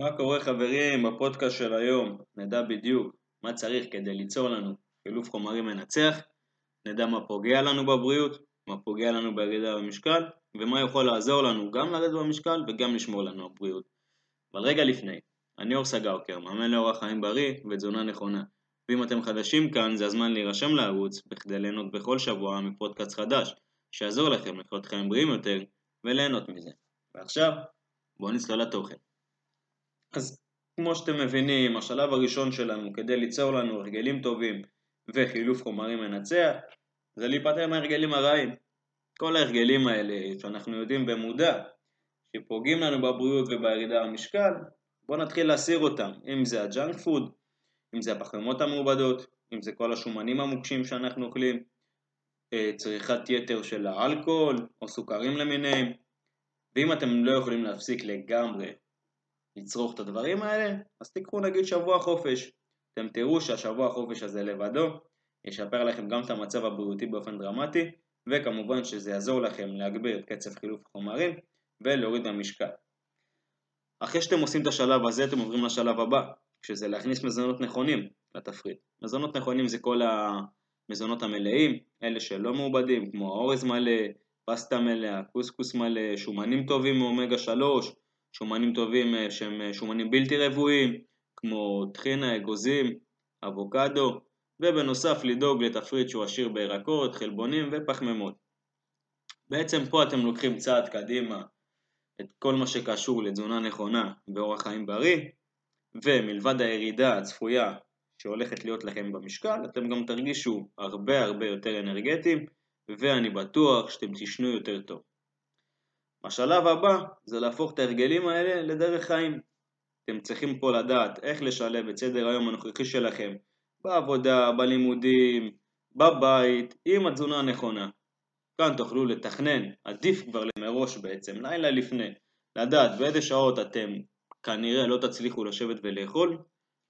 מה קורה חברים בפודקאסט של היום? נדע בדיוק מה צריך כדי ליצור לנו חילוף חומרים מנצח, נדע מה פוגע לנו בבריאות, מה פוגע לנו בירידה במשקל, ומה יכול לעזור לנו גם לרדת במשקל וגם לשמור לנו בבריאות. אבל רגע לפני, אני אור סגאוקר, מאמן לאורח חיים בריא ותזונה נכונה. ואם אתם חדשים כאן, זה הזמן להירשם לערוץ בכדי ליהנות בכל שבוע מפודקאסט חדש, שיעזור לכם לחיות חיים בריאים יותר וליהנות מזה. ועכשיו, בואו נצלול לתוכן. אז כמו שאתם מבינים, השלב הראשון שלנו כדי ליצור לנו הרגלים טובים וחילוף חומרים מנצח, זה להיפטר מההרגלים הרעים. כל ההרגלים האלה שאנחנו יודעים במודע, שפוגעים לנו בבריאות ובירידה במשקל, בואו נתחיל להסיר אותם, אם זה ה junk food, אם זה הפחמימות המעובדות, אם זה כל השומנים המוקשים שאנחנו אוכלים, אה, צריכת יתר של האלכוהול או סוכרים למיניהם, ואם אתם לא יכולים להפסיק לגמרי לצרוך את הדברים האלה, אז תיקחו נגיד שבוע חופש. אתם תראו שהשבוע החופש הזה לבדו ישפר לכם גם את המצב הבריאותי באופן דרמטי, וכמובן שזה יעזור לכם להגביר את קצב חילוף החומרים ולהוריד במשקל. אחרי שאתם עושים את השלב הזה, אתם עוברים לשלב הבא, שזה להכניס מזונות נכונים לתפריט. מזונות נכונים זה כל המזונות המלאים, אלה שלא מעובדים, כמו האורז מלא, פסטה מלאה, קוסקוס מלא, שומנים טובים מאומגה 3, שומנים טובים אה, שהם אה, שומנים בלתי רבועים, כמו טחינה, אגוזים, אבוקדו, ובנוסף לדאוג לתפריט שהוא עשיר בירקות, חלבונים ופחמימות. בעצם פה אתם לוקחים צעד קדימה את כל מה שקשור לתזונה נכונה ואורח חיים בריא, ומלבד הירידה הצפויה שהולכת להיות לכם במשקל, אתם גם תרגישו הרבה הרבה יותר אנרגטיים, ואני בטוח שאתם תשנו יותר טוב. השלב הבא זה להפוך את ההרגלים האלה לדרך חיים. אתם צריכים פה לדעת איך לשלב את סדר היום הנוכחי שלכם בעבודה, בלימודים, בבית, עם התזונה הנכונה. כאן תוכלו לתכנן, עדיף כבר מראש בעצם, לילה לפני, לדעת באיזה שעות אתם כנראה לא תצליחו לשבת ולאכול,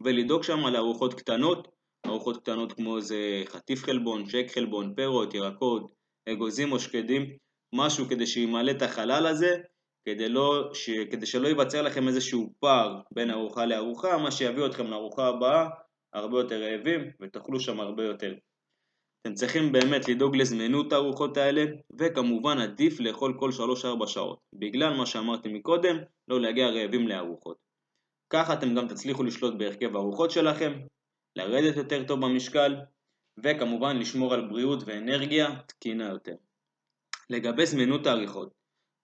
ולדאוג שם לארוחות קטנות, ארוחות קטנות כמו איזה חטיף חלבון, שק חלבון, פירות, ירקות, אגוזים או שקדים, משהו כדי שימלא את החלל הזה, כדי, לא, ש, כדי שלא ייווצר לכם איזשהו פער בין ארוחה לארוחה, מה שיביא אתכם לארוחה הבאה הרבה יותר רעבים ותאכלו שם הרבה יותר. אתם צריכים באמת לדאוג לזמינות הארוחות האלה, וכמובן עדיף לאכול כל 3-4 שעות, בגלל מה שאמרתי מקודם, לא להגיע רעבים לארוחות. ככה אתם גם תצליחו לשלוט בהרכב הארוחות שלכם, לרדת יותר טוב במשקל, וכמובן לשמור על בריאות ואנרגיה תקינה יותר. לגבי זמינות האריכות,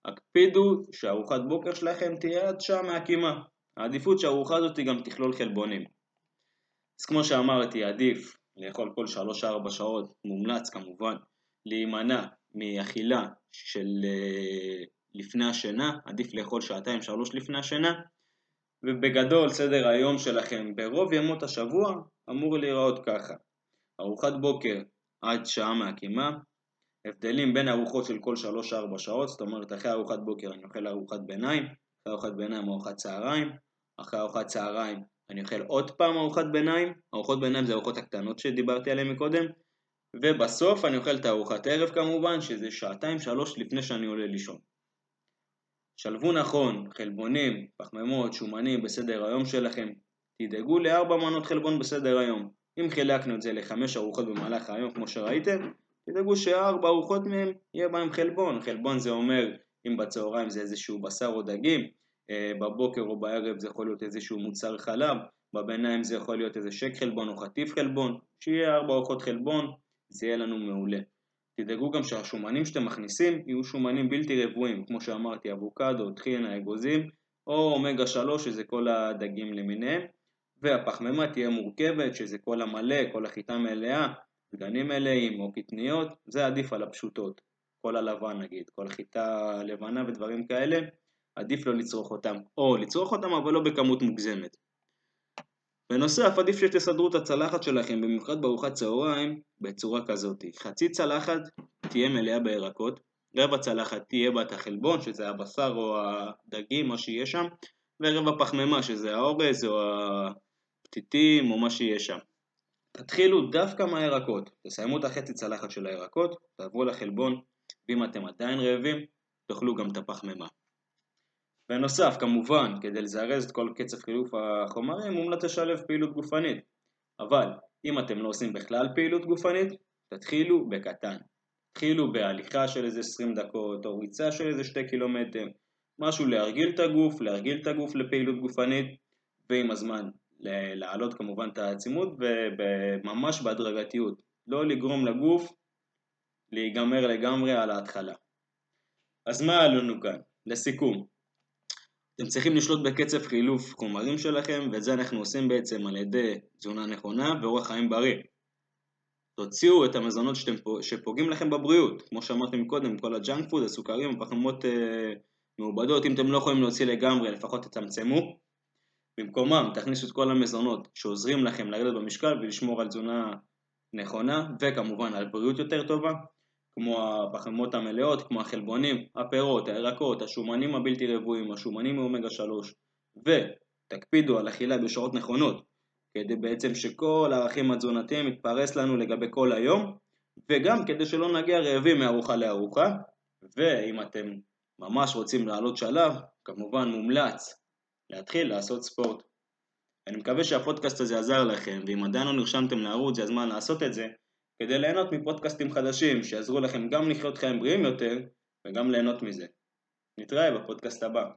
הקפידו שארוחת בוקר שלכם תהיה עד שעה מהקימה. העדיפות שהארוחה הזאת גם תכלול חלבונים. אז כמו שאמרתי, עדיף לאכול כל 3-4 שעות, מומלץ כמובן, להימנע מאכילה של אה, לפני השינה, עדיף לאכול שעתיים-שלוש לפני השינה, ובגדול סדר היום שלכם ברוב ימות השבוע אמור להיראות ככה: ארוחת בוקר עד שעה מהקימה, הבדלים בין ארוחות של כל 3-4 שעות, זאת אומרת אחרי ארוחת בוקר אני אוכל ארוחת ביניים, אחרי ארוחת ביניים ארוחת צהריים, אחרי ארוחת צהריים אני אוכל עוד פעם ארוחת ביניים, ארוחות ביניים זה הארוחות הקטנות שדיברתי עליהן מקודם, ובסוף אני אוכל את הארוחת ערב כמובן, שזה שעתיים שלוש לפני שאני עולה לישון. שלבו נכון, חלבונים, פחמימות, שומנים בסדר היום שלכם, תדאגו לארבע מנות חלבון בסדר היום. אם חילקנו את זה לחמש ארוחות במהלך היום כמו שראיתם, תדאגו שארבע ארוחות מהם יהיה בהם חלבון. חלבון זה אומר אם בצהריים זה איזשהו בשר או דגים, אה, בבוקר או בערב זה יכול להיות איזשהו מוצר חלב, בביניים זה יכול להיות איזה שק חלבון או חטיף חלבון, שיהיה ארבע ארוחות חלבון, זה יהיה לנו מעולה. תדאגו גם שהשומנים שאתם מכניסים יהיו שומנים בלתי רבועים, כמו שאמרתי, אבוקדו, טחינה, אגוזים, או אומגה 3 שזה כל הדגים למיניהם, והפחמימה תהיה מורכבת, שזה כל המלא, כל החיטה מלאה, דגנים מלאים או קטניות, זה עדיף על הפשוטות, כל הלבן נגיד, כל חיטה לבנה ודברים כאלה, עדיף לא לצרוך אותם, או לצרוך אותם אבל לא בכמות מוגזמת. בנוסף, עדיף שתסדרו את הצלחת שלכם, במיוחד בארוחת צהריים, בצורה כזאת. חצי צלחת תהיה מלאה בירקות, רבע צלחת תהיה בה את החלבון, שזה הבשר או הדגים, מה שיהיה שם, ורבע פחמימה, שזה האורז או הפתיתים או מה שיהיה שם. תתחילו דווקא מהירקות, תסיימו את החצי צלחת של הירקות, תעברו לחלבון, ואם אתם עדיין רעבים, תאכלו גם את הפחמימה. בנוסף, כמובן, כדי לזרז את כל קצב חילוף החומרים, מומלץ לשלב פעילות גופנית. אבל אם אתם לא עושים בכלל פעילות גופנית, תתחילו בקטן. תתחילו בהליכה של איזה 20 דקות, או ריצה של איזה 2 קילומטר, משהו להרגיל את הגוף, להרגיל את הגוף לפעילות גופנית, ועם הזמן להעלות כמובן את העצימות, וממש בהדרגתיות. לא לגרום לגוף להיגמר לגמרי על ההתחלה. אז מה לנו כאן? לסיכום, אתם צריכים לשלוט בקצב חילוף חומרים שלכם, ואת זה אנחנו עושים בעצם על ידי תזונה נכונה ואורח חיים בריא. תוציאו את המזונות שאתם, שפוגעים לכם בבריאות, כמו שאמרתי קודם, כל הג'אנק פוד, הסוכרים, הפחמות אה, מעובדות, אם אתם לא יכולים להוציא לגמרי, לפחות תצמצמו. במקומם תכניסו את כל המזונות שעוזרים לכם לרדת במשקל ולשמור על תזונה נכונה, וכמובן על בריאות יותר טובה. כמו הפחמות המלאות, כמו החלבונים, הפירות, הירקות, השומנים הבלתי רבועים, השומנים מאומגה 3 ותקפידו על אכילה בשעות נכונות כדי בעצם שכל הערכים התזונתיים יתפרס לנו לגבי כל היום וגם כדי שלא נגיע רעבים מארוחה לארוחה ואם אתם ממש רוצים לעלות שלב, כמובן מומלץ להתחיל לעשות ספורט. אני מקווה שהפודקאסט הזה עזר לכם ואם עדיין לא נרשמתם לערוץ זה הזמן לעשות את זה כדי ליהנות מפודקאסטים חדשים שיעזרו לכם גם לחיות חיים בריאים יותר וגם ליהנות מזה. נתראה בפודקאסט הבא.